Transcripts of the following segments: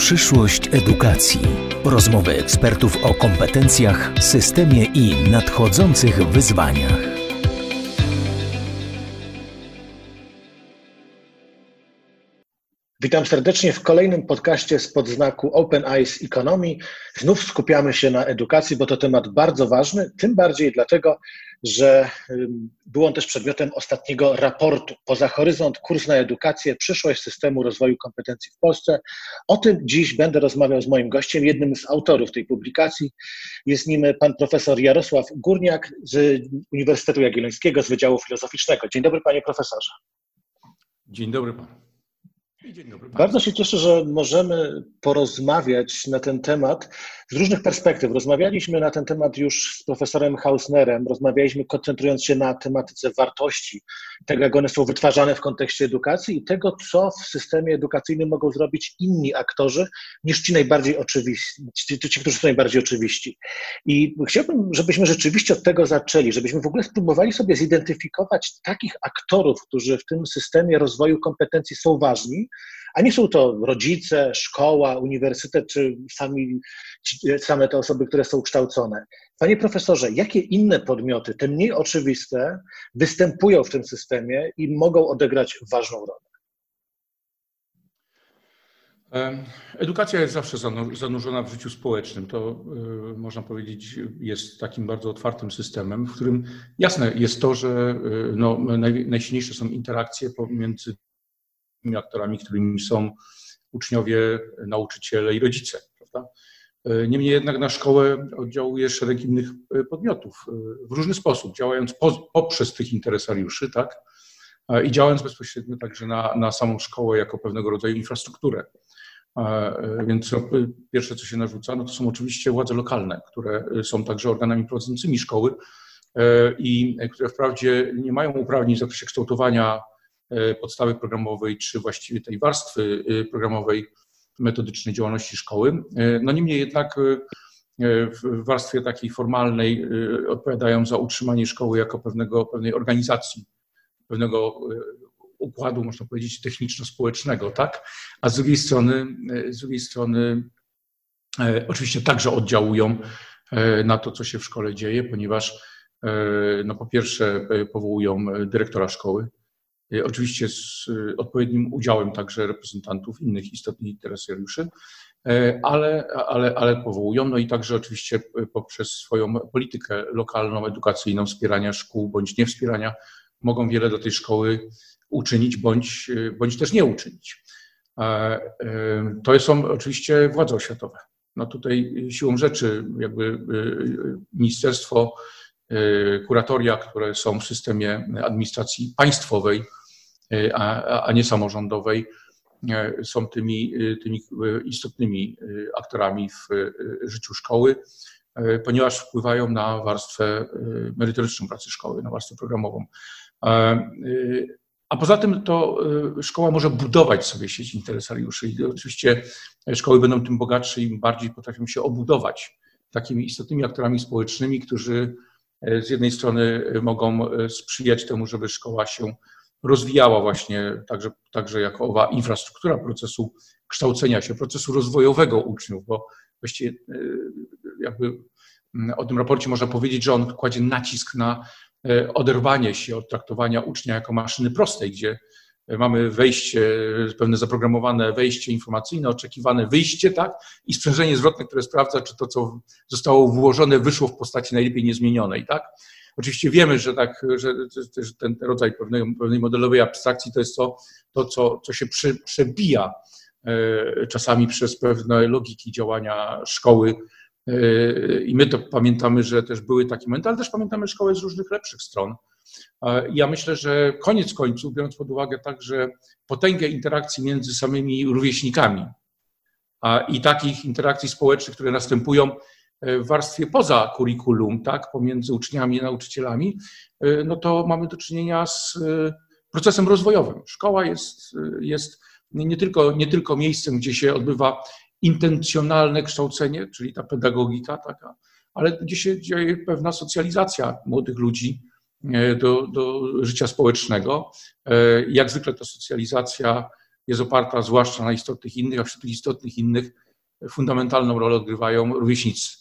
Przyszłość edukacji. Rozmowy ekspertów o kompetencjach, systemie i nadchodzących wyzwaniach. Witam serdecznie w kolejnym podcaście spod znaku Open Eyes Economy. Znów skupiamy się na edukacji, bo to temat bardzo ważny, tym bardziej dlatego, że był on też przedmiotem ostatniego raportu Poza Horyzont Kurs na Edukację Przyszłość systemu rozwoju kompetencji w Polsce. O tym dziś będę rozmawiał z moim gościem, jednym z autorów tej publikacji. Jest nim pan profesor Jarosław Górniak z Uniwersytetu Jagiellońskiego z Wydziału Filozoficznego. Dzień dobry panie profesorze. Dzień dobry panu. Bardzo się cieszę, że możemy porozmawiać na ten temat z różnych perspektyw. Rozmawialiśmy na ten temat już z profesorem Hausnerem, rozmawialiśmy koncentrując się na tematyce wartości, tego jak one są wytwarzane w kontekście edukacji i tego, co w systemie edukacyjnym mogą zrobić inni aktorzy niż ci najbardziej oczywiści, ci, ci którzy są najbardziej oczywiści. I chciałbym, żebyśmy rzeczywiście od tego zaczęli, żebyśmy w ogóle spróbowali sobie zidentyfikować takich aktorów, którzy w tym systemie rozwoju kompetencji są ważni, a nie są to rodzice, szkoła, uniwersytet czy sami, same te osoby, które są kształcone. Panie profesorze, jakie inne podmioty, te mniej oczywiste, występują w tym systemie i mogą odegrać ważną rolę? Edukacja jest zawsze zanurzona w życiu społecznym. To y, można powiedzieć jest takim bardzo otwartym systemem, w którym jasne jest to, że y, no, najsilniejsze są interakcje pomiędzy aktorami, którymi są uczniowie, nauczyciele i rodzice. Prawda? E, niemniej jednak na szkołę oddziałuje szereg innych e, podmiotów e, w różny sposób, działając poprzez tych interesariuszy, tak? I działając bezpośrednio także na, na samą szkołę jako pewnego rodzaju infrastrukturę. Więc pierwsze, co się narzuca, no to są oczywiście władze lokalne, które są także organami prowadzącymi szkoły i które wprawdzie nie mają uprawnień w zakresie kształtowania podstawy programowej, czy właściwie tej warstwy e, programowej metodycznej działalności szkoły. E, no niemniej jednak w warstwie takiej formalnej odpowiadają za utrzymanie szkoły jako pewnego, pewnej organizacji, pewnego układu, można powiedzieć, techniczno-społecznego, tak? A z drugiej strony, z drugiej strony oczywiście także oddziałują na to, co się w szkole dzieje, ponieważ no po pierwsze powołują dyrektora szkoły, oczywiście z y, odpowiednim udziałem także reprezentantów innych istotnych interesariuszy, y, ale, ale, ale powołują, no i także oczywiście poprzez swoją politykę lokalną, edukacyjną, wspierania szkół bądź nie wspierania, mogą wiele do tej szkoły uczynić bądź, bądź też nie uczynić. To są oczywiście władze oświatowe. No tutaj siłą rzeczy jakby ministerstwo, kuratoria, które są w systemie administracji państwowej, E, a, a nie samorządowej, e, są tymi, e, tymi istotnymi aktorami w życiu szkoły, ponieważ wpływają na warstwę merytoryczną pracy szkoły, na warstwę programową. A poza tym to szkoła może budować sobie sieć interesariuszy i oczywiście szkoły będą tym bogatsze im bardziej potrafią się obudować takimi istotnymi aktorami społecznymi, którzy z jednej strony mogą sprzyjać temu, żeby szkoła się rozwijała właśnie także, także jako owa infrastruktura procesu kształcenia się, procesu rozwojowego uczniów, bo właściwie e, jakby mm, o tym raporcie można powiedzieć, że on kładzie nacisk na e, oderwanie się od traktowania ucznia jako maszyny prostej, gdzie mamy wejście, pewne zaprogramowane wejście informacyjne, oczekiwane wyjście, tak, i sprzężenie zwrotne, które sprawdza, czy to, co zostało włożone, wyszło w postaci najlepiej niezmienionej, tak. Oczywiście wiemy, że, tak, że, że ten rodzaj pewnej, pewnej modelowej abstrakcji to jest to, to co, co się prze, przebija e, czasami przez pewne logiki działania szkoły. E, I my to pamiętamy, że też były takie momenty, ale też pamiętamy szkołę z różnych lepszych stron. Ja myślę, że koniec końców, biorąc pod uwagę także potęgę interakcji między samymi rówieśnikami i takich interakcji społecznych, które następują w warstwie poza kurikulum, tak, pomiędzy uczniami i nauczycielami, y, no to mamy do czynienia z y, procesem rozwojowym. Szkoła jest, jest nie, tylko, nie tylko miejscem, gdzie się odbywa intencjonalne kształcenie, czyli ta pedagogika taka, ale gdzie się dzieje pewna socjalizacja młodych ludzi do, do życia społecznego. Jak zwykle ta socjalizacja jest oparta zwłaszcza na istotnych innych, a wśród istotnych innych fundamentalną rolę odgrywają rówieśnicy.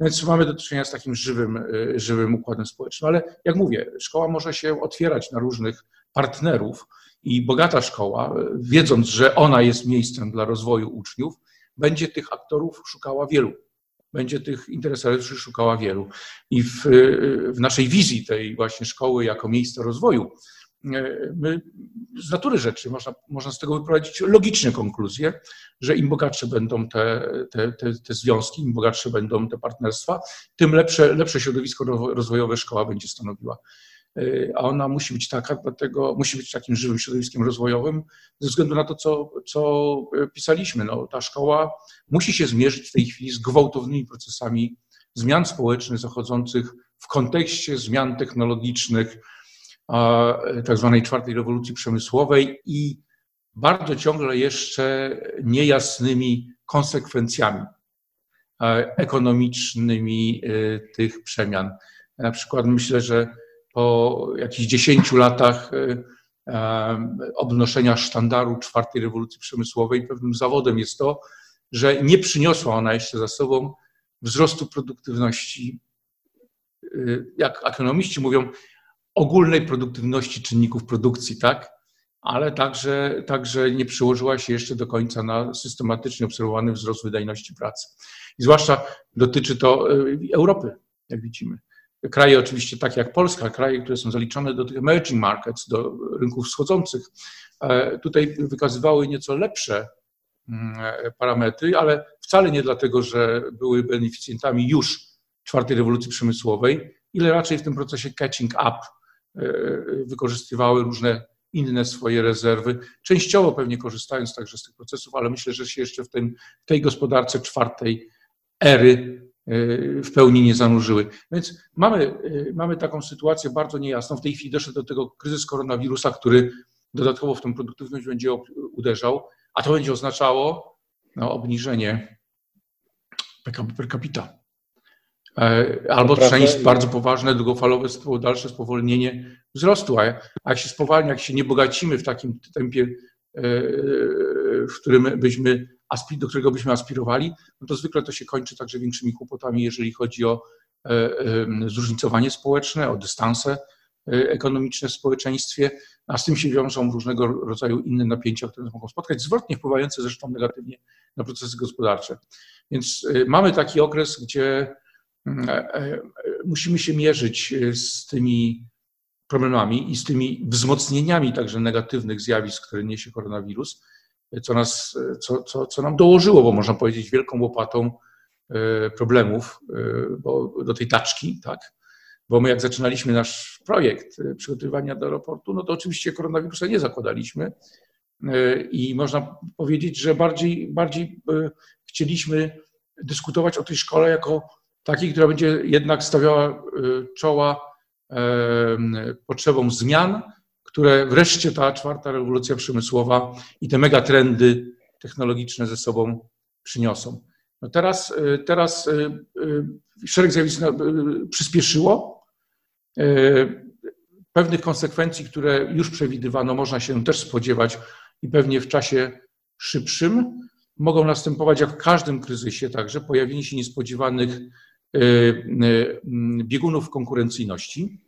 Więc mamy do czynienia z takim żywym, żywym układem społecznym. Ale jak mówię, szkoła może się otwierać na różnych partnerów i bogata szkoła, wiedząc, że ona jest miejscem dla rozwoju uczniów, będzie tych aktorów szukała wielu. Będzie tych interesariuszy szukała wielu. I w, w naszej wizji tej właśnie szkoły jako miejsca rozwoju, my z natury rzeczy można, można z tego wyprowadzić logiczne konkluzje, że im bogatsze będą te, te, te, te związki, im bogatsze będą te partnerstwa, tym lepsze, lepsze środowisko rozwojowe szkoła będzie stanowiła. Y, a ona musi być taka, dlatego musi być takim żywym środowiskiem rozwojowym, ze względu na to, co, co pisaliśmy. No, ta szkoła musi się zmierzyć w tej chwili z gwałtownymi procesami zmian społecznych zachodzących w kontekście zmian technologicznych, tak zwanej czwartej rewolucji przemysłowej i bardzo ciągle jeszcze niejasnymi konsekwencjami ekonomicznymi y, tych przemian. Na przykład myślę, że po jakichś dziesięciu latach e, e, obnoszenia sztandaru czwartej rewolucji przemysłowej pewnym zawodem jest to, że nie przyniosła ona jeszcze za sobą wzrostu produktywności, e, jak ekonomiści mówią, ogólnej produktywności czynników produkcji, tak? Ale także, także nie przyłożyła się jeszcze do końca na systematycznie obserwowany wzrost wydajności pracy. I zwłaszcza dotyczy to Europy, jak widzimy. Kraje oczywiście takie jak Polska, kraje, które są zaliczone do tych emerging markets, do rynków wschodzących, e, tutaj wykazywały nieco lepsze mm, parametry, ale wcale nie dlatego, że były beneficjentami już czwartej rewolucji przemysłowej, ile raczej w tym procesie catching up wykorzystywały różne inne swoje rezerwy, częściowo pewnie korzystając także z tych procesów, ale myślę, że się jeszcze w, tym, w tej gospodarce czwartej ery w pełni nie zanurzyły. Więc mamy, mamy taką sytuację bardzo niejasną. W tej chwili doszedł do tego kryzys koronawirusa, który dodatkowo w tę produktywność będzie uderzał, a to będzie oznaczało no, obniżenie PKB per capita. E, albo przynajmniej bardzo poważne, długofalowe, dalsze spowolnienie wzrostu. A jak się spowalnia, jak się nie bogacimy w takim tempie, e, w którym byśmy do którego byśmy aspirowali, no to zwykle to się kończy także większymi kłopotami, jeżeli chodzi o e, zróżnicowanie społeczne, o dystanse ekonomiczne w społeczeństwie, a z tym się wiążą różnego rodzaju inne napięcia, które nas mogą spotkać, zwrotnie wpływające zresztą negatywnie na procesy gospodarcze. Więc mamy taki okres, gdzie musimy się mierzyć z tymi problemami i z tymi wzmocnieniami także negatywnych zjawisk, które niesie koronawirus, co, nas, co, co, co nam dołożyło, bo można powiedzieć, wielką łopatą e, problemów e, bo do tej taczki, tak? Bo my jak zaczynaliśmy nasz projekt e, przygotowywania do aeroportu, no to oczywiście koronawirusa nie zakładaliśmy i można powiedzieć, że bardziej, bardziej chcieliśmy dyskutować o tej szkole jako takiej, która będzie jednak stawiała czoła potrzebom zmian, które wreszcie ta czwarta rewolucja przemysłowa i te megatrendy technologiczne ze sobą przyniosą. No teraz, y, teraz y, y, szereg zjawisk przyspieszyło. Pewnych konsekwencji, które już przewidywano, można się też spodziewać i pewnie w czasie szybszym mogą następować, jak w każdym kryzysie, także pojawienie się niespodziewanych biegunów konkurencyjności.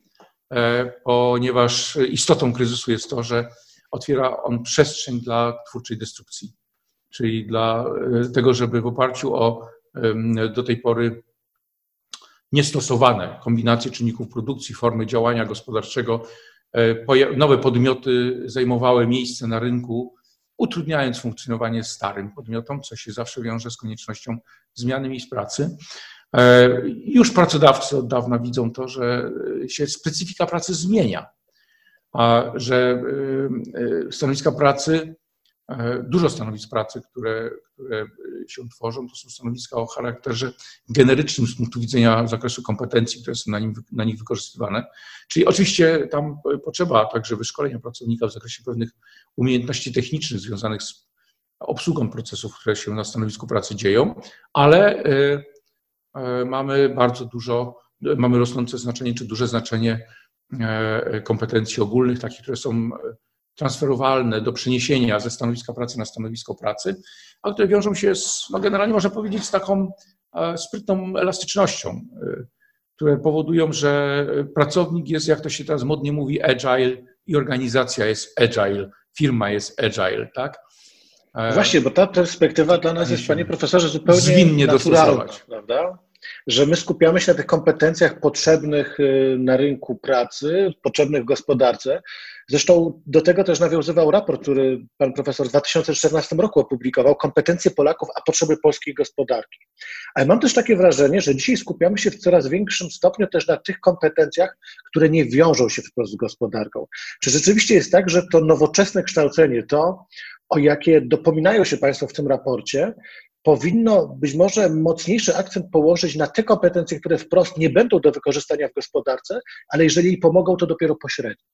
E, ponieważ istotą kryzysu jest to, że otwiera on przestrzeń dla twórczej destrukcji, czyli dla e, tego, żeby w oparciu o do tej pory niestosowane kombinacje czynników produkcji, formy działania gospodarczego, e, nowe podmioty zajmowały miejsce na rynku, utrudniając funkcjonowanie starym podmiotom, co się zawsze wiąże z koniecznością zmiany miejsc pracy. E, już pracodawcy od dawna widzą to, że się specyfika pracy zmienia, a że e, e, stanowiska pracy, dużo stanowisk pracy, które, które się tworzą, to są stanowiska o charakterze generycznym z punktu widzenia zakresu kompetencji, które są na, nim, na nich wykorzystywane. Czyli oczywiście tam potrzeba także wyszkolenia pracownika w zakresie pewnych umiejętności technicznych związanych z obsługą procesów, które się na stanowisku pracy dzieją, ale E, mamy bardzo dużo, mamy rosnące znaczenie, czy duże znaczenie e, kompetencji ogólnych, takich, które są transferowalne do przeniesienia ze stanowiska pracy na stanowisko pracy, a które wiążą się z, no generalnie można powiedzieć, z taką sprytną elastycznością, które powodują, że pracownik jest, jak to się teraz modnie mówi, agile i organizacja jest agile, firma jest agile, tak? Właśnie, bo ta perspektywa dla nas jest, panie profesorze, zupełnie zwinnie dostosować. prawda? Że my skupiamy się na tych kompetencjach potrzebnych y, na rynku pracy, potrzebnych w gospodarce. Zresztą do tego też nawiązywał raport, który pan profesor w 2014 roku opublikował, Kompetencje Polaków, a potrzeby polskiej gospodarki. Ale mam też takie wrażenie, że dzisiaj skupiamy się w coraz większym stopniu też na tych kompetencjach, które nie wiążą się wprost z gospodarką. Czy rzeczywiście jest tak, że to nowoczesne kształcenie, to o jakie dopominają się Państwo w tym raporcie, powinno być może mocniejszy akcent położyć na te kompetencje, które wprost nie będą do wykorzystania w gospodarce, ale jeżeli jej pomogą, to dopiero pośrednio.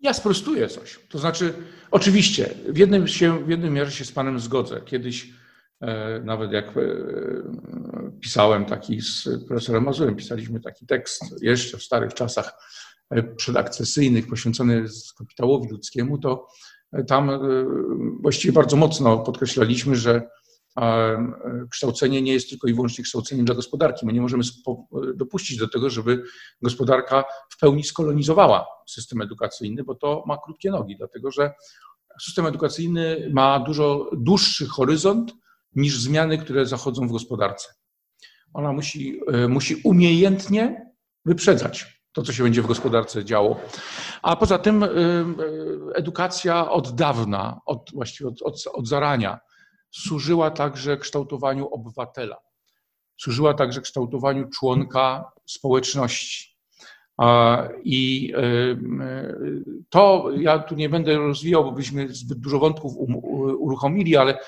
Ja sprostuję coś. To znaczy, oczywiście, w jednym, się, w jednym mierze się z Panem zgodzę. Kiedyś, e, nawet jak e, pisałem taki z profesorem Mazurem, pisaliśmy taki tekst jeszcze w starych czasach e, przedakcesyjnych poświęcony kapitałowi ludzkiemu, to tam e, właściwie bardzo mocno podkreślaliśmy, że e, kształcenie nie jest tylko i wyłącznie kształceniem dla gospodarki. My nie możemy dopuścić do tego, żeby gospodarka w pełni skolonizowała system edukacyjny, bo to ma krótkie nogi, dlatego że system edukacyjny ma dużo dłuższy horyzont niż zmiany, które zachodzą w gospodarce. Ona musi, e, musi umiejętnie wyprzedzać to, co się będzie w gospodarce działo. A poza tym y, y, edukacja od dawna, od, właściwie od, od, od zarania, służyła także kształtowaniu obywatela. Służyła także kształtowaniu członka społeczności. I y, to ja tu nie będę rozwijał, bo byśmy zbyt dużo wątków um, uruchomili, ale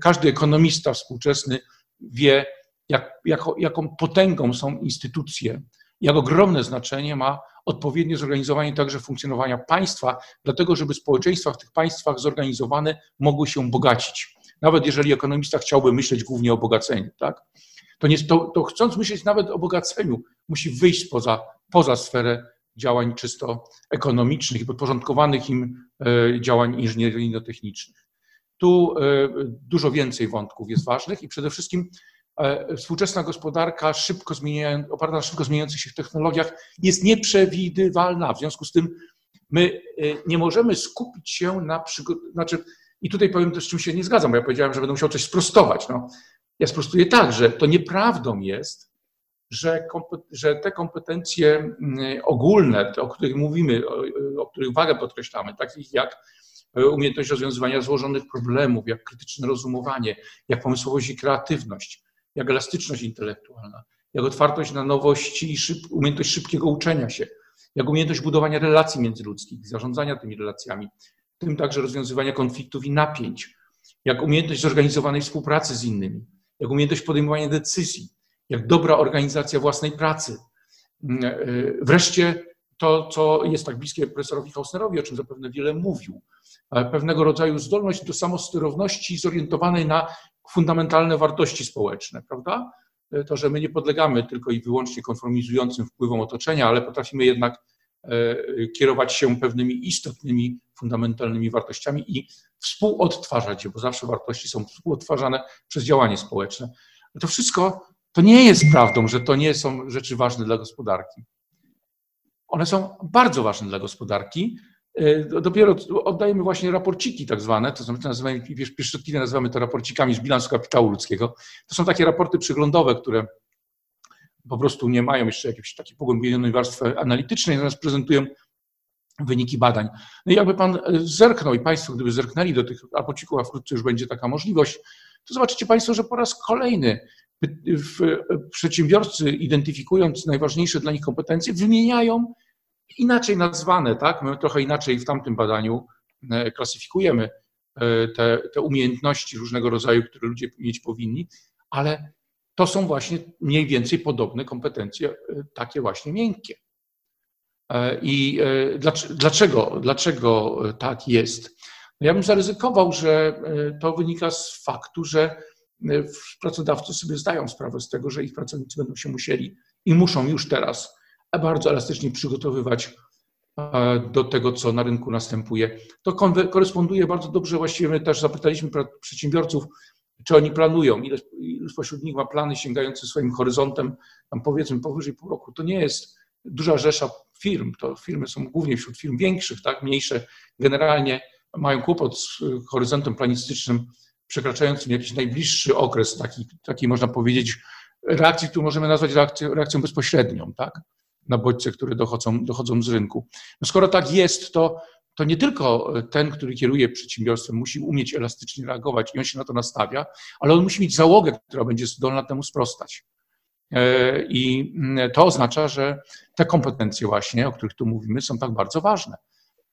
każdy ekonomista współczesny wie, jak, jako, jaką potęgą są instytucje, jak ogromne znaczenie ma odpowiednie zorganizowanie także funkcjonowania państwa, dlatego żeby społeczeństwa w tych państwach zorganizowane mogły się bogacić. Nawet jeżeli ekonomista chciałby myśleć głównie o bogaceniu, tak? to, nie, to, to chcąc myśleć nawet o bogaceniu, musi wyjść poza, poza sferę działań czysto ekonomicznych i podporządkowanych im e, działań inżynieryjno-technicznych. Tu e, dużo więcej wątków jest ważnych i przede wszystkim współczesna gospodarka, szybko oparta na szybko zmieniających się technologiach, jest nieprzewidywalna. W związku z tym my e, nie możemy skupić się na przygotowaniu. Znaczy, I tutaj powiem też, z czym się nie zgadzam, bo ja powiedziałem, że będę musiał coś sprostować. No, ja sprostuję tak, że to nieprawdą jest, że, że te kompetencje mm, ogólne, o których mówimy, o, o których wagę podkreślamy, takich jak umiejętność rozwiązywania złożonych problemów, jak krytyczne rozumowanie, jak pomysłowość i kreatywność, jak elastyczność intelektualna, jak otwartość na nowości i szyb, umiejętność szybkiego uczenia się, jak umiejętność budowania relacji międzyludzkich, zarządzania tymi relacjami, w tym także rozwiązywania konfliktów i napięć, jak umiejętność zorganizowanej współpracy z innymi, jak umiejętność podejmowania decyzji, jak dobra organizacja własnej pracy. Mm, e, wreszcie to, co jest tak bliskie profesorowi Hausnerowi, o czym zapewne wiele mówił, e, pewnego rodzaju zdolność do samosterowności zorientowanej na fundamentalne wartości społeczne, prawda? To, że my nie podlegamy tylko i wyłącznie konformizującym wpływom otoczenia, ale potrafimy jednak e, kierować się pewnymi istotnymi, fundamentalnymi wartościami i współodtwarzać je, bo zawsze wartości są współodtwarzane przez działanie społeczne. To wszystko to nie jest prawdą, że to nie są rzeczy ważne dla gospodarki. One są bardzo ważne dla gospodarki, E, dopiero oddajemy właśnie raporciki tak zwane, to znaczy nazywamy, pieszczotliwie nazywamy to raporcikami z bilansu kapitału ludzkiego. To są takie raporty przyglądowe, które po prostu nie mają jeszcze jakiejś takiej pogłębionej warstwy analitycznej, natomiast prezentują wyniki badań. No i jakby pan zerknął i Państwo, gdyby zerknęli do tych raporcików, a wkrótce już będzie taka możliwość, to zobaczycie Państwo, że po raz kolejny przedsiębiorcy, identyfikując najważniejsze dla nich kompetencje, wymieniają inaczej nazwane, tak? My trochę inaczej w tamtym badaniu e, klasyfikujemy e, te, te umiejętności różnego rodzaju, które ludzie mieć powinni, ale to są właśnie mniej więcej podobne kompetencje, e, takie właśnie miękkie. I dlaczego, dlaczego tak jest? No ja bym zaryzykował, że to wynika z faktu, że pracodawcy sobie zdają sprawę z tego, że ich pracownicy będą się musieli i muszą już teraz bardzo elastycznie przygotowywać do tego, co na rynku następuje. To koresponduje bardzo dobrze, właściwie my też zapytaliśmy przedsiębiorców, czy oni planują, ile, spośród nich ma plany sięgające swoim horyzontem, tam powiedzmy powyżej pół roku. To nie jest duża rzesza firm, to firmy są głównie wśród firm większych, tak, mniejsze generalnie mają kłopot z horyzontem planistycznym przekraczającym jakiś najbliższy okres, taki, taki można powiedzieć, reakcji, którą możemy nazwać reakcją, reakcją bezpośrednią, tak? Na bodźce, które dochodzą, dochodzą z rynku. No skoro tak jest, to, to nie tylko ten, który kieruje przedsiębiorstwem, musi umieć elastycznie reagować i on się na to nastawia, ale on musi mieć załogę, która będzie zdolna temu sprostać. E, I to oznacza, że te kompetencje właśnie, o których tu mówimy, są tak bardzo ważne.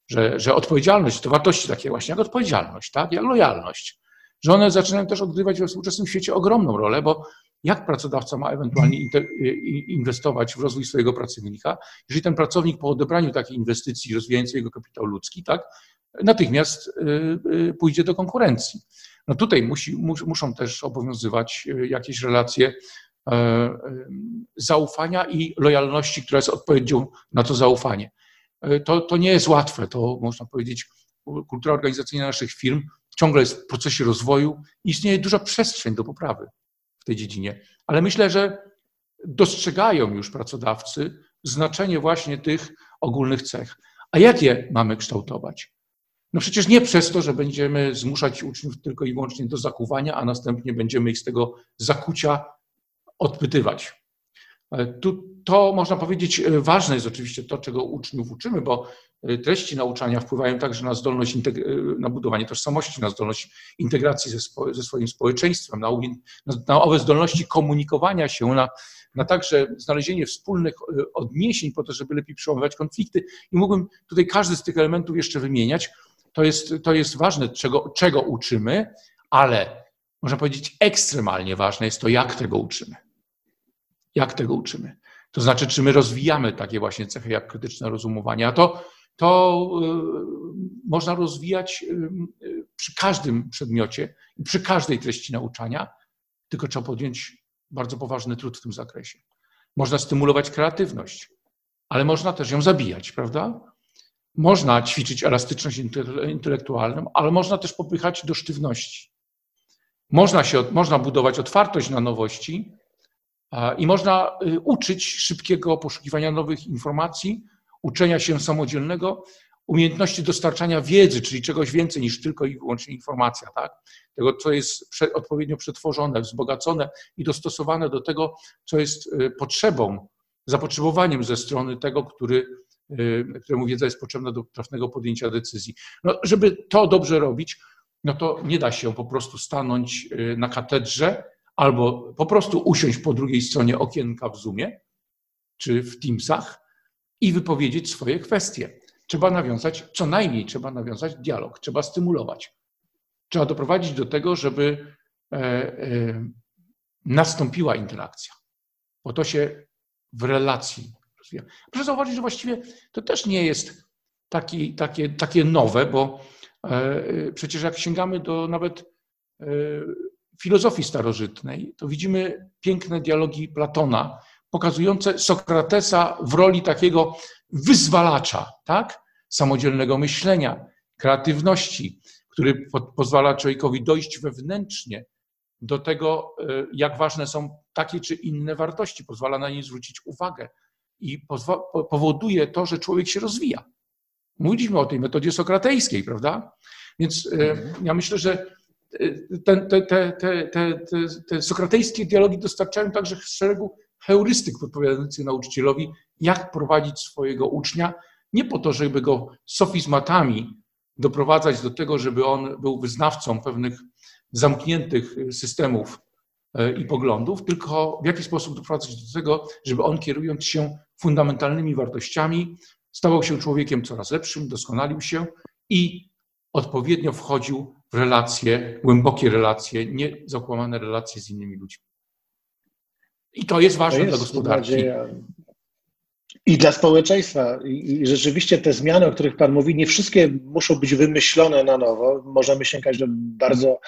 Że, że odpowiedzialność to wartości takie właśnie jak odpowiedzialność, tak? jak lojalność, że one zaczynają też odgrywać we współczesnym świecie ogromną rolę, bo jak pracodawca ma ewentualnie inwestować w rozwój swojego pracownika, jeżeli ten pracownik po odebraniu takiej inwestycji rozwijającej jego kapitał ludzki, tak, natychmiast y, y, pójdzie do konkurencji. No tutaj musi, muszą też obowiązywać y, jakieś relacje e, zaufania i lojalności, która jest odpowiedzią na to zaufanie. E, to, to nie jest łatwe, to można powiedzieć, kultura organizacyjna naszych firm ciągle jest w procesie rozwoju, istnieje duża przestrzeń do poprawy w tej dziedzinie. Ale myślę, że dostrzegają już pracodawcy znaczenie właśnie tych ogólnych cech. A jak je mamy kształtować? No przecież nie przez to, że będziemy zmuszać uczniów tylko i wyłącznie do zakuwania, a następnie będziemy ich z tego zakucia odpytywać. Tu, to można powiedzieć, e, ważne jest oczywiście to, czego uczniów uczymy, bo e, treści nauczania wpływają także na zdolność, e, na budowanie tożsamości, na zdolność integracji ze, spo, ze swoim społeczeństwem, na, na, na owe zdolności komunikowania się, na, na także znalezienie wspólnych odniesień po to, żeby lepiej przełamywać konflikty. I mógłbym tutaj każdy z tych elementów jeszcze wymieniać. To jest, to jest ważne, czego, czego uczymy, ale można powiedzieć ekstremalnie ważne jest to, jak tego uczymy. Jak tego uczymy? To znaczy, czy my rozwijamy takie właśnie cechy jak krytyczne rozumowanie, a to, to y, można rozwijać y, przy każdym przedmiocie i przy każdej treści nauczania, tylko trzeba podjąć bardzo poważny trud w tym zakresie. Można stymulować kreatywność, ale można też ją zabijać, prawda? Można ćwiczyć elastyczność intelektualną, ale można też popychać do sztywności. Można, się, można budować otwartość na nowości, i można y, uczyć szybkiego poszukiwania nowych informacji, uczenia się samodzielnego, umiejętności dostarczania wiedzy, czyli czegoś więcej niż tylko i wyłącznie informacja, tak? Tego, co jest odpowiednio przetworzone, wzbogacone i dostosowane do tego, co jest y, potrzebą, zapotrzebowaniem ze strony tego, który, y, któremu wiedza jest potrzebna do trafnego podjęcia decyzji. No, żeby to dobrze robić, no to nie da się po prostu stanąć na katedrze albo po prostu usiąść po drugiej stronie okienka w Zoomie czy w Teamsach i wypowiedzieć swoje kwestie. Trzeba nawiązać, co najmniej trzeba nawiązać dialog, trzeba stymulować. Trzeba doprowadzić do tego, żeby e, e, nastąpiła interakcja, bo to się w relacji rozwija. Proszę zauważyć, że właściwie to też nie jest taki, takie, takie nowe, bo e, przecież jak sięgamy do nawet filozofii starożytnej, to widzimy piękne dialogi Platona, pokazujące Sokratesa w roli takiego wyzwalacza, tak? samodzielnego myślenia, kreatywności, który pozwala człowiekowi dojść wewnętrznie do tego, e, jak ważne są takie czy inne wartości, pozwala na nie zwrócić uwagę i powoduje to, że człowiek się rozwija. Mówiliśmy o tej metodzie sokratejskiej, prawda? Więc e, mhm. ja myślę, że te, te, te, te, te sokratejskie dialogi dostarczają także szeregu heurystyk podpowiadających nauczycielowi, jak prowadzić swojego ucznia, nie po to, żeby go sofizmatami doprowadzać do tego, żeby on był wyznawcą pewnych zamkniętych systemów e, i poglądów, tylko w jaki sposób doprowadzać do tego, żeby on kierując się fundamentalnymi wartościami, stawał się człowiekiem coraz lepszym, doskonalił się i odpowiednio wchodził relacje, głębokie relacje, nie zakłamane relacje z innymi ludźmi. I to jest ważne to jest dla gospodarki. I dla społeczeństwa. I rzeczywiście te zmiany, o których Pan mówi, nie wszystkie muszą być wymyślone na nowo. Możemy sięgać do bardzo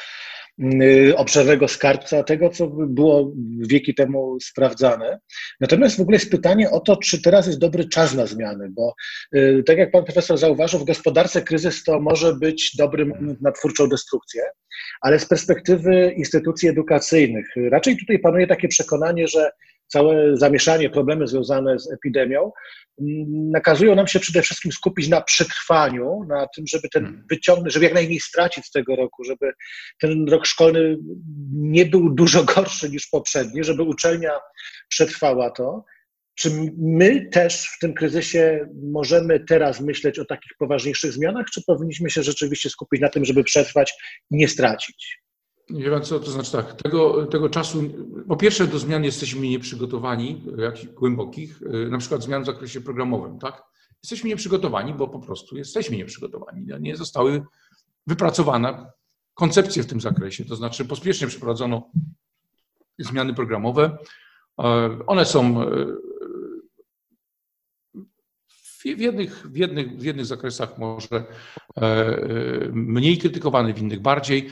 y, obszernego skarbca tego, co było wieki temu sprawdzane. Natomiast w ogóle jest pytanie o to, czy teraz jest dobry czas na zmiany, bo y, tak jak pan profesor zauważył, w gospodarce kryzys to może być dobry moment na twórczą destrukcję, ale z perspektywy instytucji edukacyjnych raczej tutaj panuje takie przekonanie, że całe zamieszanie, problemy związane z epidemią nakazują nam się przede wszystkim skupić na przetrwaniu, na tym, żeby ten hmm. wyciągnąć, żeby jak najmniej stracić z tego roku, żeby ten rok szkolny nie był dużo gorszy niż poprzedni, żeby uczelnia przetrwała to. Czy my też w tym kryzysie możemy teraz myśleć o takich poważniejszych zmianach, czy powinniśmy się rzeczywiście skupić na tym, żeby przetrwać i nie stracić? Nie wiem co, to znaczy tak, tego, tego czasu, po pierwsze do zmian jesteśmy nieprzygotowani, jakichś głębokich, na przykład zmian w zakresie programowym, tak? Jesteśmy nieprzygotowani, bo po prostu jesteśmy nieprzygotowani. Nie zostały wypracowane koncepcje w tym zakresie, to znaczy pospiesznie przeprowadzono zmiany programowe. One są w jednych, w jednych, w jednych zakresach może mniej krytykowane, w innych bardziej.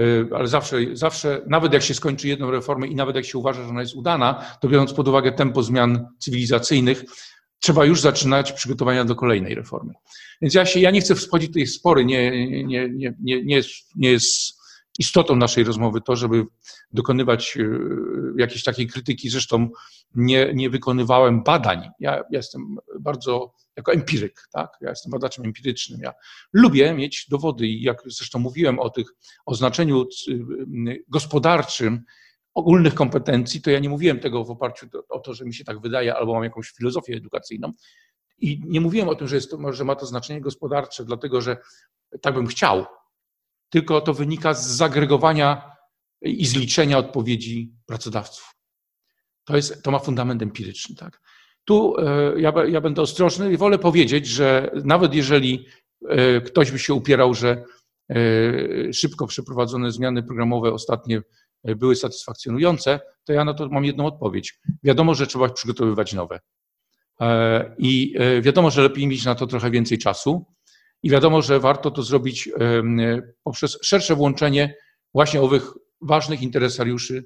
Y, ale zawsze, zawsze, nawet jak się skończy jedną reformę i nawet jak się uważa, że ona jest udana, to biorąc pod uwagę tempo zmian cywilizacyjnych, trzeba już zaczynać przygotowania do kolejnej reformy. Więc ja, się, ja nie chcę wchodzić w tej spory, nie, nie, nie, nie, nie, jest, nie jest istotą naszej rozmowy to, żeby dokonywać y, jakiejś takiej krytyki. Zresztą nie, nie wykonywałem badań. Ja, ja jestem bardzo jako empiryk, tak? Ja jestem badaczem empirycznym. Ja lubię mieć dowody i jak zresztą mówiłem o tych, o znaczeniu y, gospodarczym ogólnych kompetencji, to ja nie mówiłem tego w oparciu o to, że mi się tak wydaje, albo mam jakąś filozofię edukacyjną. I nie mówiłem o tym, że, jest to, że ma to znaczenie gospodarcze, dlatego że tak bym chciał, tylko to wynika z zagregowania i zliczenia odpowiedzi pracodawców. To, jest, to ma fundament empiryczny. Tak? Tu e, ja, ja będę ostrożny i wolę powiedzieć, że nawet jeżeli e, ktoś by się upierał, że e, szybko przeprowadzone zmiany programowe ostatnie były satysfakcjonujące, to ja na to mam jedną odpowiedź. Wiadomo, że trzeba przygotowywać nowe. I wiadomo, że lepiej mieć na to trochę więcej czasu. I wiadomo, że warto to zrobić poprzez szersze włączenie właśnie owych ważnych interesariuszy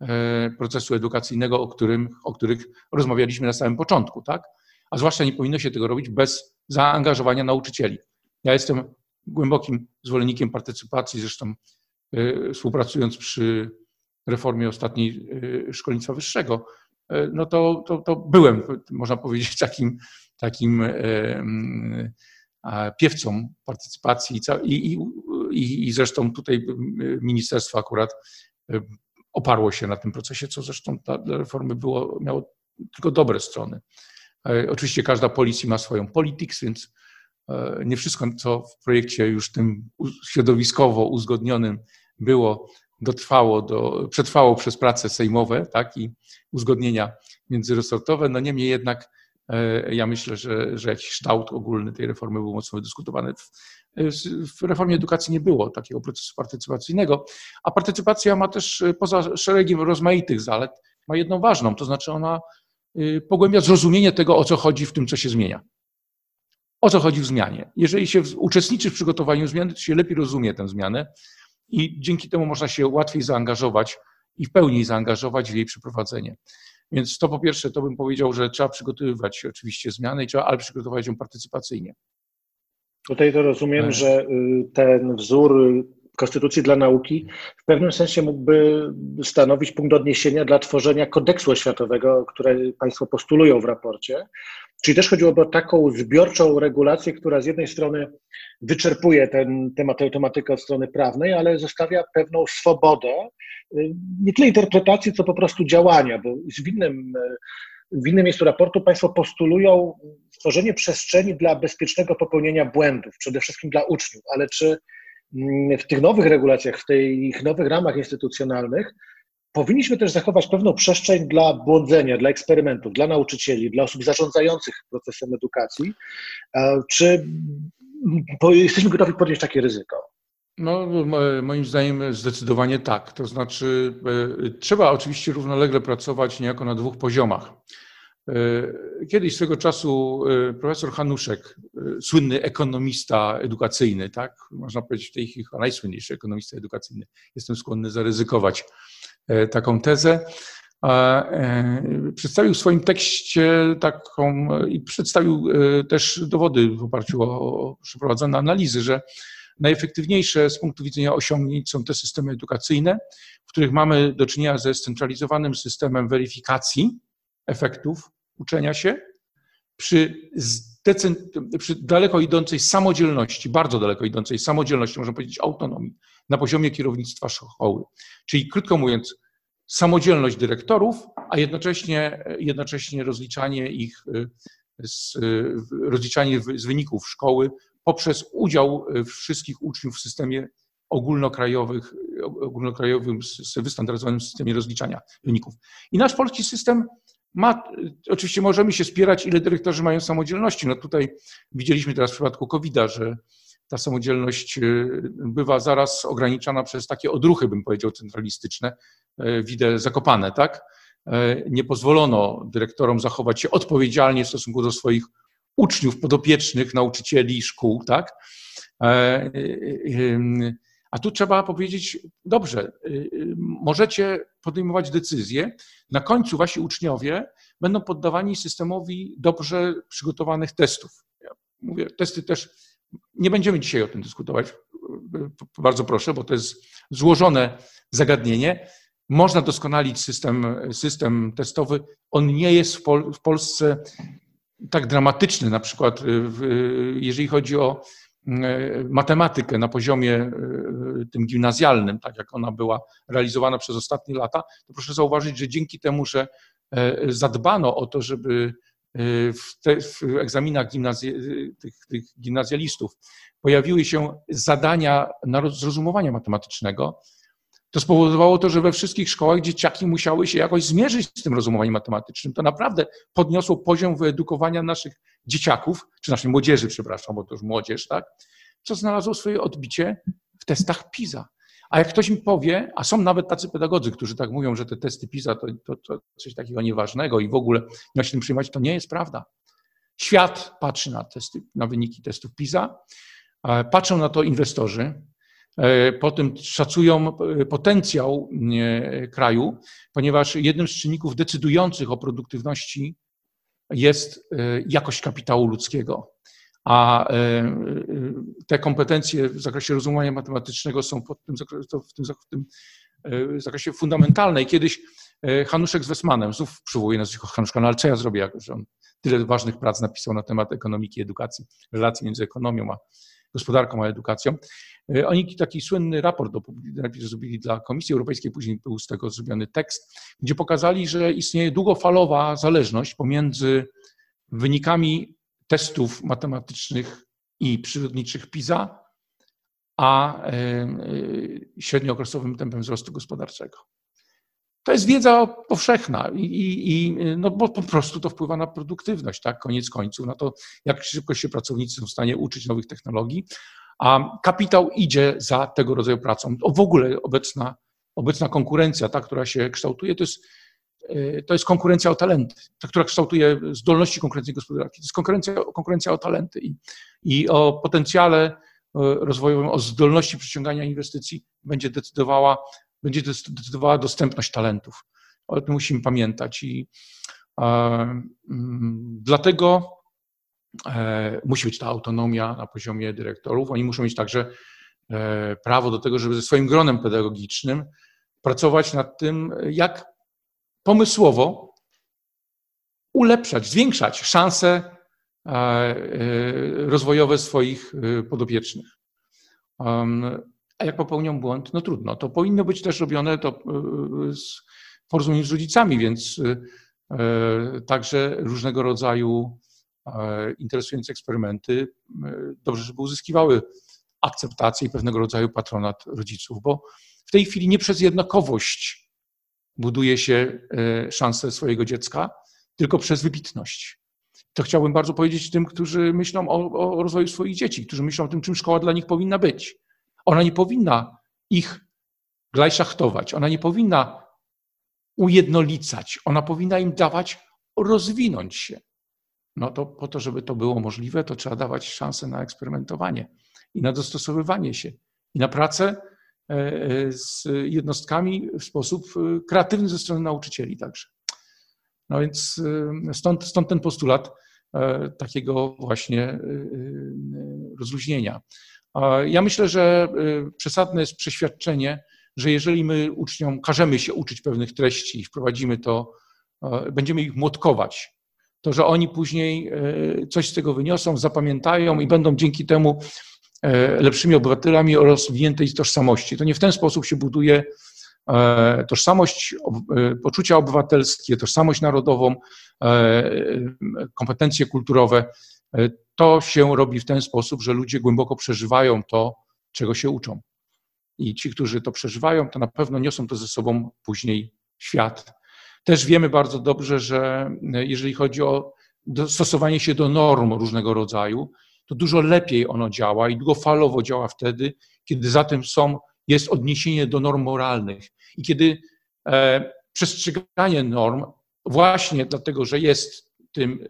E, procesu edukacyjnego, o, którym, o których rozmawialiśmy na samym początku, tak? A zwłaszcza nie powinno się tego robić bez zaangażowania nauczycieli. Ja jestem głębokim zwolennikiem partycypacji, zresztą e, współpracując przy reformie ostatniej e, szkolnictwa wyższego, no to, to, to byłem, można powiedzieć, takim, takim piewcą partycypacji i, i, i, i zresztą tutaj ministerstwo akurat oparło się na tym procesie, co zresztą dla reformy było, miało tylko dobre strony. E, oczywiście każda policja ma swoją politics, więc e, nie wszystko, co w projekcie już tym środowiskowo uzgodnionym było, dotrwało, do, przetrwało przez prace sejmowe tak, i uzgodnienia międzyresortowe. No niemniej jednak ja myślę, że, że jakiś kształt ogólny tej reformy był mocno wydyskutowany. W, reformie edukacji nie było takiego procesu partycypacyjnego, a partycypacja ma też y, poza szeregiem rozmaitych zalet, ma jedną ważną, to znaczy ona y, pogłębia zrozumienie tego, o co chodzi w tym, co się zmienia. O co chodzi w zmianie. Jeżeli się uczestniczy w przygotowaniu zmiany, to się lepiej rozumie tę zmianę i dzięki temu można się łatwiej zaangażować i w pełni zaangażować w jej przeprowadzenie. Więc to po pierwsze, to bym powiedział, że trzeba przygotowywać oczywiście zmiany i trzeba ale przygotować ją partycypacyjnie. Tutaj to rozumiem, tak. że y, ten wzór Konstytucji dla nauki w pewnym sensie mógłby stanowić punkt odniesienia dla tworzenia kodeksu oświatowego, które Państwo postulują w raporcie. Czyli też chodziłoby o taką zbiorczą regulację, która z jednej strony wyczerpuje ten temat, tę tematykę od strony prawnej, ale zostawia pewną swobodę, y, nie tyle interpretacji, co po prostu działania, bo w innym w innym miejscu raportu Państwo postulują stworzenie przestrzeni dla bezpiecznego popełnienia błędów, przede wszystkim dla uczniów, ale czy w tych nowych regulacjach, w tych nowych ramach instytucjonalnych powinniśmy też zachować pewną przestrzeń dla błądzenia, dla eksperymentów, dla nauczycieli, dla osób zarządzających procesem edukacji? Czy jesteśmy gotowi podjąć takie ryzyko? No, moim zdaniem zdecydowanie tak. To znaczy, e, trzeba oczywiście równolegle pracować niejako na dwóch poziomach. Kiedyś swego czasu profesor Hanuszek, słynny ekonomista edukacyjny, tak, można powiedzieć w tej chwili najsłynniejszy ekonomista edukacyjny, jestem skłonny zaryzykować taką tezę, przedstawił w swoim tekście taką i przedstawił też dowody w oparciu o przeprowadzone analizy, że Najefektywniejsze z punktu widzenia osiągnięć są te systemy edukacyjne, w których mamy do czynienia ze scentralizowanym systemem weryfikacji efektów uczenia się przy, przy daleko idącej samodzielności, bardzo daleko idącej samodzielności, można powiedzieć autonomii na poziomie kierownictwa szkoły. Czyli krótko mówiąc, samodzielność dyrektorów, a jednocześnie, jednocześnie rozliczanie ich z, rozliczanie z wyników szkoły poprzez udział e, wszystkich uczniów w systemie ogólnokrajowych, ogólnokrajowym, wystandaryzowanym systemie rozliczania wyników. I nasz polski system ma, oczywiście możemy się spierać, ile dyrektorzy mają samodzielności. No tutaj widzieliśmy teraz w przypadku COVID-a, że ta samodzielność e, bywa zaraz ograniczana przez takie odruchy, bym powiedział, centralistyczne, e, widzę zakopane, tak? Nie pozwolono dyrektorom zachować się odpowiedzialnie w stosunku do swoich uczniów, podopiecznych, nauczycieli, szkół, tak? A tu trzeba powiedzieć, dobrze, możecie podejmować decyzje. Na końcu wasi uczniowie będą poddawani systemowi dobrze przygotowanych testów. Ja mówię, testy też, nie będziemy dzisiaj o tym dyskutować, bardzo proszę, bo to jest złożone zagadnienie. Można doskonalić system, system testowy. On nie jest w, Pol w Polsce tak dramatyczny, na przykład y, jeżeli chodzi o y, matematykę na poziomie y, tym gimnazjalnym, tak jak ona była realizowana przez ostatnie lata, to proszę zauważyć, że dzięki temu, że e, zadbano o to, żeby w, te, w egzaminach gimnazj, tych, tych gimnazjalistów pojawiły się zadania na zrozumowania matematycznego, to spowodowało to, że we wszystkich szkołach dzieciaki musiały się jakoś zmierzyć z tym rozumowaniem matematycznym. To naprawdę podniosło poziom wyedukowania naszych dzieciaków, czy naszej młodzieży, przepraszam, bo to już młodzież, tak? Co znalazło swoje odbicie w testach PISA. A jak ktoś mi powie, a są nawet tacy pedagodzy, którzy tak mówią, że te testy PISA to, to, to coś takiego nieważnego i w ogóle nie ma się tym przyjmować, to nie jest prawda. Świat patrzy na testy, na wyniki testów PISA, patrzą na to inwestorzy, E, po tym szacują e, potencjał e, kraju, ponieważ jednym z czynników decydujących o produktywności jest jakość kapitału ludzkiego. A te kompetencje w zakresie rozumowania matematycznego są tym, w, tym, w tym zakresie fundamentalne. I kiedyś Hanuszek z Wesmanem, znów przywołuję nazwisko Hanuszka, no ale co ja zrobię, jak że on tyle ważnych prac napisał na temat ekonomiki, edukacji, relacji między ekonomią a gospodarką a edukacją. E, oni taki słynny raport najpierw zrobili dla Komisji Europejskiej, później był z tego zrobiony tekst, gdzie pokazali, że istnieje długofalowa zależność pomiędzy wynikami testów matematycznych i przyrodniczych PISA, a e, e, średniookresowym tempem wzrostu gospodarczego. To jest wiedza powszechna i, i, no bo po prostu to wpływa na produktywność, tak, koniec końców, na to, jak szybko się pracownicy są w stanie uczyć nowych technologii, a kapitał idzie za tego rodzaju pracą. O w ogóle obecna, obecna konkurencja, ta, która się kształtuje, to jest, e, to jest konkurencja o talenty, ta, która kształtuje zdolności konkurencji gospodarki. To jest konkurencja, konkurencja o talenty i, i o potencjale e, rozwojowym, o zdolności przyciągania inwestycji będzie decydowała, będzie decydowała dostępność talentów. O tym musimy pamiętać i e, dlatego E, musi być ta autonomia na poziomie dyrektorów. Oni muszą mieć także e, prawo do tego, żeby ze swoim gronem pedagogicznym pracować nad tym, jak pomysłowo ulepszać, zwiększać szanse e, rozwojowe swoich podopiecznych. A jak popełnią błąd, no trudno. To powinno być też robione to z porozumieniem z rodzicami, więc także różnego rodzaju E, interesujące eksperymenty e, dobrze, żeby uzyskiwały akceptację i pewnego rodzaju patronat rodziców, bo w tej chwili nie przez jednakowość buduje się e, szanse swojego dziecka, tylko przez wybitność. To chciałbym bardzo powiedzieć tym, którzy myślą o, o rozwoju swoich dzieci, którzy myślą o tym, czym szkoła dla nich powinna być. Ona nie powinna ich glajszachtować, ona nie powinna ujednolicać, ona powinna im dawać rozwinąć się. No to po to, żeby to było możliwe, to trzeba dawać szansę na eksperymentowanie i na dostosowywanie się i na pracę e, e, z jednostkami w sposób e, kreatywny ze strony nauczycieli także. No więc stąd, stąd ten postulat takiego właśnie rozluźnienia. Ja myślę, że przesadne jest przeświadczenie, że jeżeli my uczniom każemy się uczyć pewnych treści i wprowadzimy to, będziemy ich młotkować, to że oni później coś z tego wyniosą, zapamiętają i będą dzięki temu E, lepszymi obywatelami oraz rozwiniętej tożsamości. To nie w ten sposób się buduje e, tożsamość, e, poczucia obywatelskie, tożsamość narodową, kompetencje kulturowe. To się robi w ten sposób, że ludzie głęboko przeżywają to, czego się uczą. I ci, którzy to przeżywają, to na pewno niosą to ze sobą później świat. Też wiemy bardzo dobrze, że jeżeli chodzi o dostosowanie się do norm różnego rodzaju, to dużo lepiej ono działa i długofalowo działa wtedy, kiedy za tym są, jest odniesienie do norm moralnych i kiedy e, przestrzeganie norm, właśnie dlatego, że jest tym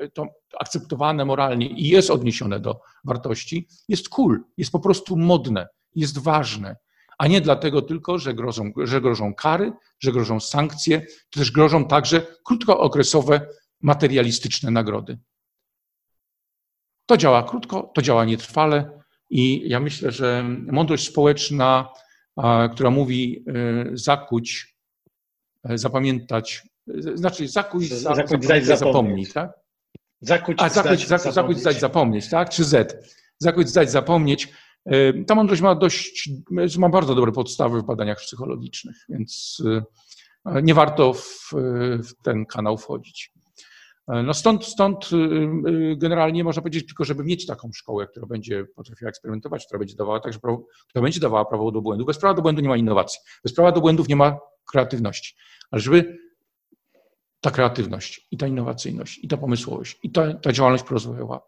e, to akceptowane moralnie i jest odniesione do wartości, jest cool, jest po prostu modne, jest ważne, a nie dlatego tylko, że grożą, że grożą kary, że grożą sankcje, to też grożą także krótkookresowe materialistyczne nagrody. To działa krótko, to działa nietrwale i ja myślę, że mądrość społeczna, która mówi e, zakuć, e, zapamiętać, znaczy zakuć, za, zakuć zapomnieć, zapomnieć, tak? Zakuć, A zakuć, zdać, zakuć, zdać, zapomnieć, tak? Czy Z. Zakuć, zdać, zapomnieć. Ta mądrość ma dość, ma bardzo dobre podstawy w badaniach psychologicznych, więc nie warto w, w ten kanał wchodzić. E, no stąd, stąd y, y, generalnie można powiedzieć tylko, żeby mieć taką szkołę, która będzie potrafiła eksperymentować, która będzie dawała także prawo, która będzie dawała prawo do błędu. Bez prawa do błędu nie ma innowacji. Bez prawa do błędów nie ma kreatywności. Ale żeby ta kreatywność i ta innowacyjność i ta pomysłowość i ta, ta działalność prorozwojowa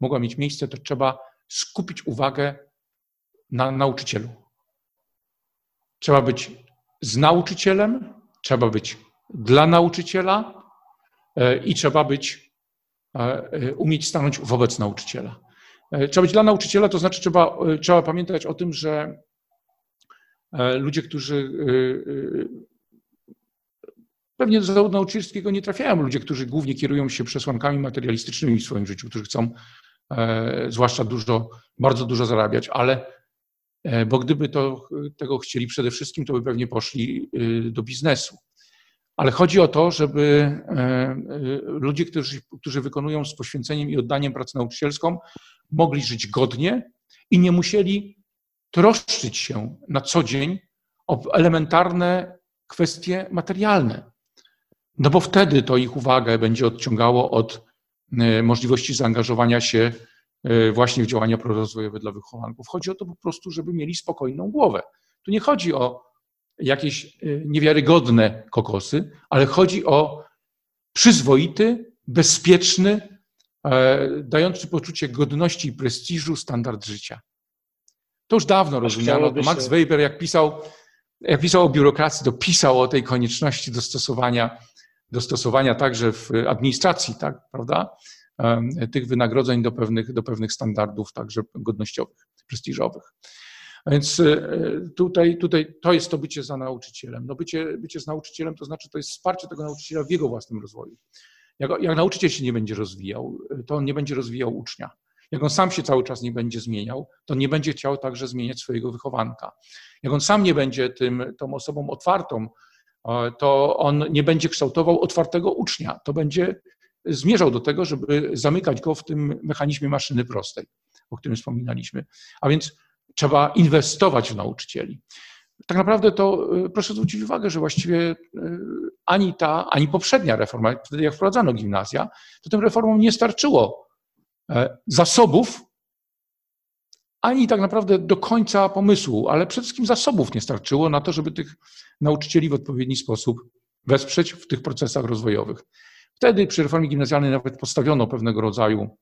mogła mieć miejsce, to trzeba skupić uwagę na nauczycielu. Trzeba być z nauczycielem, trzeba być dla nauczyciela, E, i trzeba być, e, umieć stanąć wobec nauczyciela. E, trzeba być dla nauczyciela, to znaczy trzeba, trzeba pamiętać o tym, że ludzie, którzy pewnie do zawodu nauczycielskiego nie trafiają, ludzie, którzy głównie kierują się przesłankami materialistycznymi w swoim życiu, którzy chcą zwłaszcza dużo, bardzo dużo zarabiać, ale bo gdyby to, tego chcieli przede wszystkim, to by pewnie poszli do biznesu. Ale chodzi o to, żeby e, e, ludzie, którzy, którzy wykonują z poświęceniem i oddaniem pracę nauczycielską, mogli żyć godnie i nie musieli troszczyć się na co dzień o elementarne kwestie materialne. No bo wtedy to ich uwagę będzie odciągało od e, możliwości zaangażowania się właśnie w działania prorozwojowe dla wychowanków. Chodzi o to po prostu, żeby mieli spokojną głowę. Tu nie chodzi o jakieś y, niewiarygodne kokosy, ale chodzi o przyzwoity, bezpieczny, e, dający poczucie godności i prestiżu standard życia. To już dawno rozumiano. Max Weber, jak pisał, jak pisał o biurokracji, to pisał o tej konieczności dostosowania, dostosowania także w administracji, tak, prawda? Tych wynagrodzeń do pewnych, do pewnych standardów, także godnościowych, prestiżowych. A więc e, tutaj, tutaj to jest to bycie za nauczycielem. No bycie, bycie z nauczycielem to znaczy to jest wsparcie tego nauczyciela w jego własnym rozwoju. Jak, jak nauczyciel się nie będzie rozwijał, to on nie będzie rozwijał ucznia. Jak on sam się cały czas nie będzie zmieniał, to nie będzie chciał także zmieniać swojego wychowanka. Jak on sam nie będzie tym, tą osobą otwartą, to on nie będzie kształtował otwartego ucznia. To będzie zmierzał do tego, żeby zamykać go w tym mechanizmie maszyny prostej, o którym wspominaliśmy. A więc trzeba inwestować w nauczycieli. Tak naprawdę to y, proszę zwrócić uwagę, że właściwie y, ani ta, ani poprzednia reforma, wtedy jak wprowadzano gimnazja, to tym reformom nie starczyło e, zasobów, ani tak naprawdę do końca pomysłu, ale przede wszystkim zasobów nie starczyło na to, żeby tych nauczycieli w odpowiedni sposób wesprzeć w tych procesach rozwojowych. Wtedy przy reformie gimnazjalnej nawet postawiono pewnego rodzaju,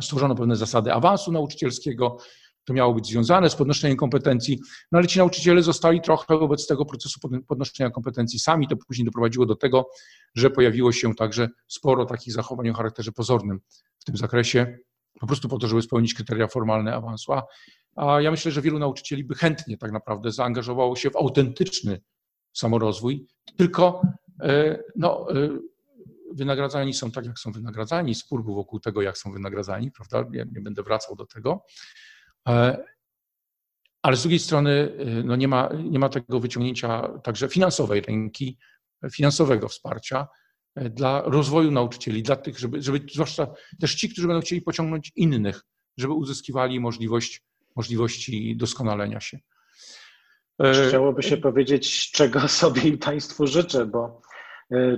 stworzono pewne zasady awansu nauczycielskiego, to miało być związane z podnoszeniem kompetencji, no ale ci nauczyciele zostali trochę wobec tego procesu podnoszenia kompetencji sami. To później doprowadziło do tego, że pojawiło się także sporo takich zachowań o charakterze pozornym w tym zakresie, po prostu po to, żeby spełnić kryteria formalne awansu. A, ja myślę, że wielu nauczycieli by chętnie tak naprawdę zaangażowało się w autentyczny samorozwój, tylko e, no, e, wynagradzani są tak, jak są wynagradzani. Spór był wokół tego, jak są wynagradzani, prawda? Ja nie będę wracał do tego. E, ale z drugiej strony no nie, ma, nie ma tego wyciągnięcia także finansowej ręki, finansowego wsparcia dla rozwoju nauczycieli, dla tych, żeby, żeby zwłaszcza też ci, którzy będą chcieli pociągnąć innych, żeby uzyskiwali możliwość, możliwości doskonalenia się. Chciałoby się powiedzieć, czego sobie i Państwu życzę, bo e,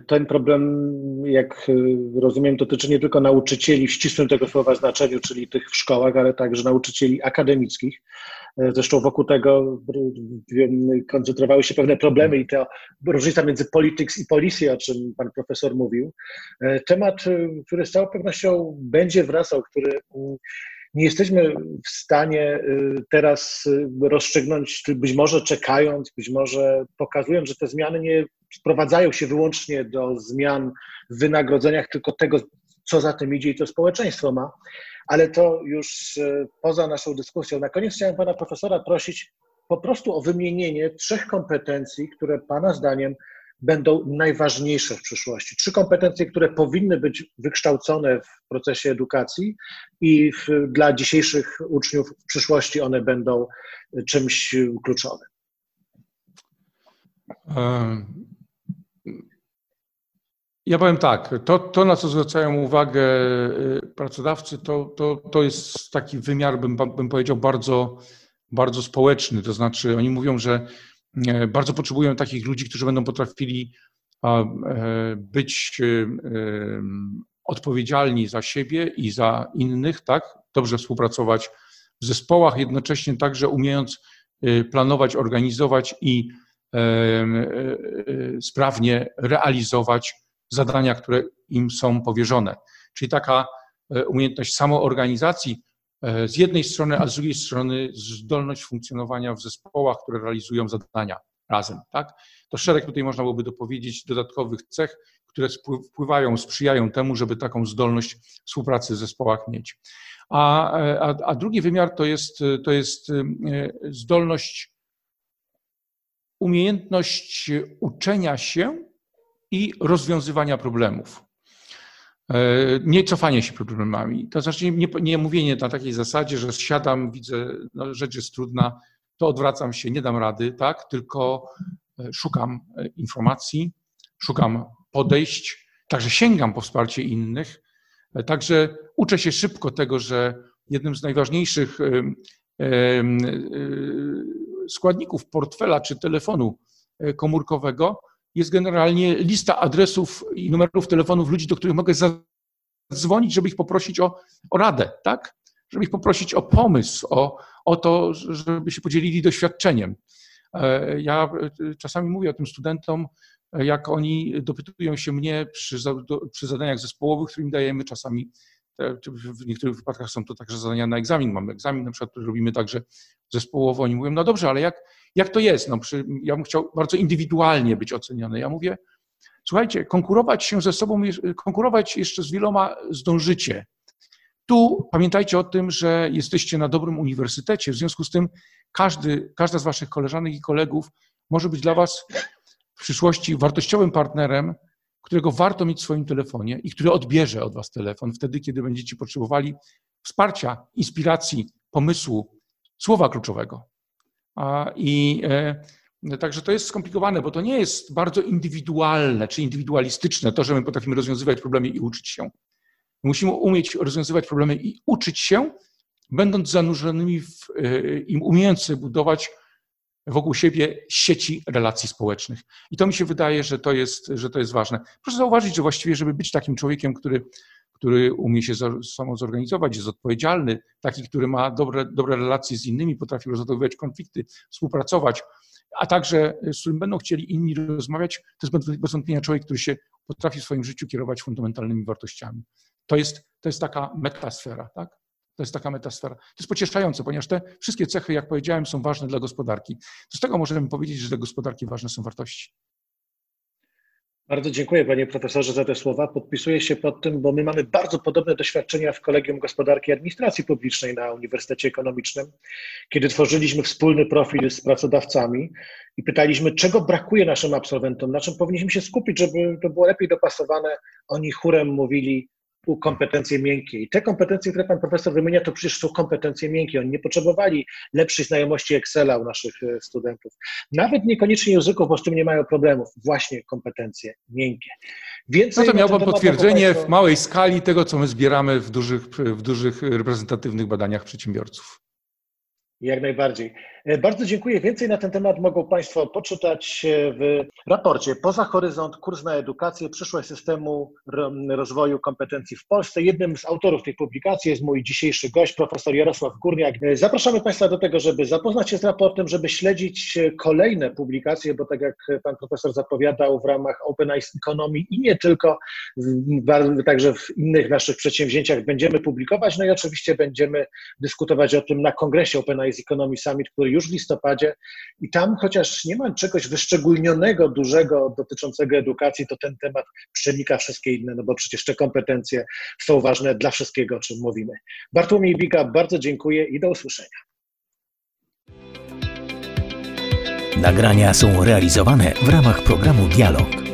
ten problem, jak e, rozumiem, dotyczy nie tylko nauczycieli w ścisłym tego słowa znaczeniu, czyli tych w szkołach, ale także nauczycieli akademickich. E, zresztą wokół tego koncentrowały się pewne problemy i to różnica między politics i policy, o czym pan profesor mówił. Temat, który z całą pewnością będzie wracał, który nie jesteśmy w stanie y, teraz y, rozstrzygnąć, być może czekając, być może pokazując, że te zmiany nie sprowadzają się wyłącznie do zmian w wynagrodzeniach, tylko tego, co za tym idzie i co społeczeństwo ma, ale to już y, poza naszą dyskusją. Na koniec chciałem pana profesora prosić po prostu o wymienienie trzech kompetencji, które pana zdaniem będą najważniejsze w przyszłości. Trzy kompetencje, które powinny być wykształcone w procesie edukacji i w, dla dzisiejszych uczniów w przyszłości one będą czymś kluczowym. Ja powiem tak, to, to na co zwracają uwagę y, pracodawcy, to, to, to jest taki wymiar, bym, bym powiedział, bardzo, bardzo społeczny. To znaczy, oni mówią, że bardzo potrzebują takich ludzi, którzy będą potrafili e, być e, odpowiedzialni za siebie i za innych, tak? Dobrze współpracować w zespołach, jednocześnie także umiejąc planować, organizować i sprawnie realizować zadania, które im są powierzone. Czyli taka umiejętność samoorganizacji E, z jednej strony, a z drugiej strony zdolność funkcjonowania w zespołach, które realizują zadania razem. Tak? To szereg tutaj można byłoby dopowiedzieć dodatkowych cech, które wpływają, sprzyjają temu, żeby taką zdolność współpracy w zespołach mieć. A, a, a drugi wymiar to jest, to jest e, zdolność, umiejętność uczenia się i rozwiązywania problemów. E, nie cofanie się problemami. To znaczy nie, nie mówienie na takiej zasadzie, że siadam, widzę, no, rzecz jest trudna, to odwracam się, nie dam rady, tak? Tylko e, szukam e, informacji, szukam podejść, także sięgam po wsparcie innych, także uczę się szybko tego, że jednym z najważniejszych składników portfela czy telefonu komórkowego jest generalnie lista adresów i numerów telefonów ludzi, do których mogę zadzwonić, żeby ich poprosić o, o radę, tak? Żeby ich poprosić o pomysł, o, o to, żeby się podzielili doświadczeniem. E, ja e, czasami mówię o tym studentom, e, jak oni dopytują się mnie przy, przy zadaniach zespołowych, które im dajemy czasami w niektórych wypadkach są to także zadania na egzamin. Mamy egzamin na przykład, który robimy także zespołowo. Oni mówią, no dobrze, ale jak, jak to jest? No, przy, ja bym chciał bardzo indywidualnie być oceniony. Ja mówię, słuchajcie, konkurować się ze sobą, konkurować jeszcze z wieloma zdążycie. Tu pamiętajcie o tym, że jesteście na dobrym uniwersytecie, w związku z tym każdy, każda z waszych koleżanek i kolegów może być dla was w przyszłości wartościowym partnerem, którego warto mieć w swoim telefonie i który odbierze od Was telefon wtedy, kiedy będziecie potrzebowali wsparcia, inspiracji, pomysłu, słowa kluczowego. I e, także to jest skomplikowane, bo to nie jest bardzo indywidualne czy indywidualistyczne to, że my potrafimy rozwiązywać problemy i uczyć się. Musimy umieć rozwiązywać problemy i uczyć się, będąc zanurzonymi w, e, i umiejąc budować wokół siebie sieci relacji społecznych. I to mi się wydaje, że to jest, że to jest ważne. Proszę zauważyć, że właściwie, żeby być takim człowiekiem, który, który umie się samo zorganizować, jest odpowiedzialny, taki, który ma dobre, dobre relacje z innymi, potrafi rozwiązywać konflikty, współpracować, a także z którym będą chcieli inni rozmawiać, to jest bez wątpienia człowiek, który się potrafi w swoim życiu kierować fundamentalnymi wartościami. To jest, to jest taka metasfera, tak? To jest taka metasfera. To jest pocieszające, ponieważ te wszystkie cechy, jak powiedziałem, są ważne dla gospodarki. Z tego możemy powiedzieć, że dla gospodarki ważne są wartości. Bardzo dziękuję panie profesorze za te słowa. Podpisuję się pod tym, bo my mamy bardzo podobne doświadczenia w Kolegium Gospodarki i Administracji Publicznej na Uniwersytecie Ekonomicznym, kiedy tworzyliśmy wspólny profil z pracodawcami i pytaliśmy, czego brakuje naszym absolwentom, na czym powinniśmy się skupić, żeby to było lepiej dopasowane. Oni chórem mówili kompetencje miękkie. I te kompetencje, które pan profesor wymienia, to przecież są kompetencje miękkie. Oni nie potrzebowali lepszej znajomości Excela u naszych e, studentów. Nawet niekoniecznie języków, bo z tym nie mają problemów. Właśnie kompetencje miękkie. Więcej no to miał pan potwierdzenie w małej skali tego, co my zbieramy w dużych, w dużych reprezentatywnych badaniach przedsiębiorców. Jak najbardziej. E, bardzo dziękuję. Więcej na ten temat mogą Państwo poczytać e, w raporcie Poza Horyzont, kurs na edukację, przyszłość systemu rozwoju kompetencji w Polsce. Jednym z autorów tej publikacji jest mój dzisiejszy gość, profesor Jarosław Górniak. E, zapraszamy Państwa do tego, żeby zapoznać się z raportem, żeby śledzić kolejne publikacje, bo tak jak Pan profesor zapowiadał w ramach Open Economy i nie tylko, także w innych naszych przedsięwzięciach będziemy publikować. No i oczywiście będziemy dyskutować o tym na kongresie Open Eyes Economy Summit, który już w listopadzie i tam chociaż nie ma czegoś wyszczególnionego, dużego dotyczącego edukacji, to ten temat przenika wszystkie inne, no bo przecież te kompetencje są ważne dla wszystkiego, o czym mówimy. Bartłomiej Biga, bardzo dziękuję i do usłyszenia. Nagrania są realizowane w ramach programu Dialog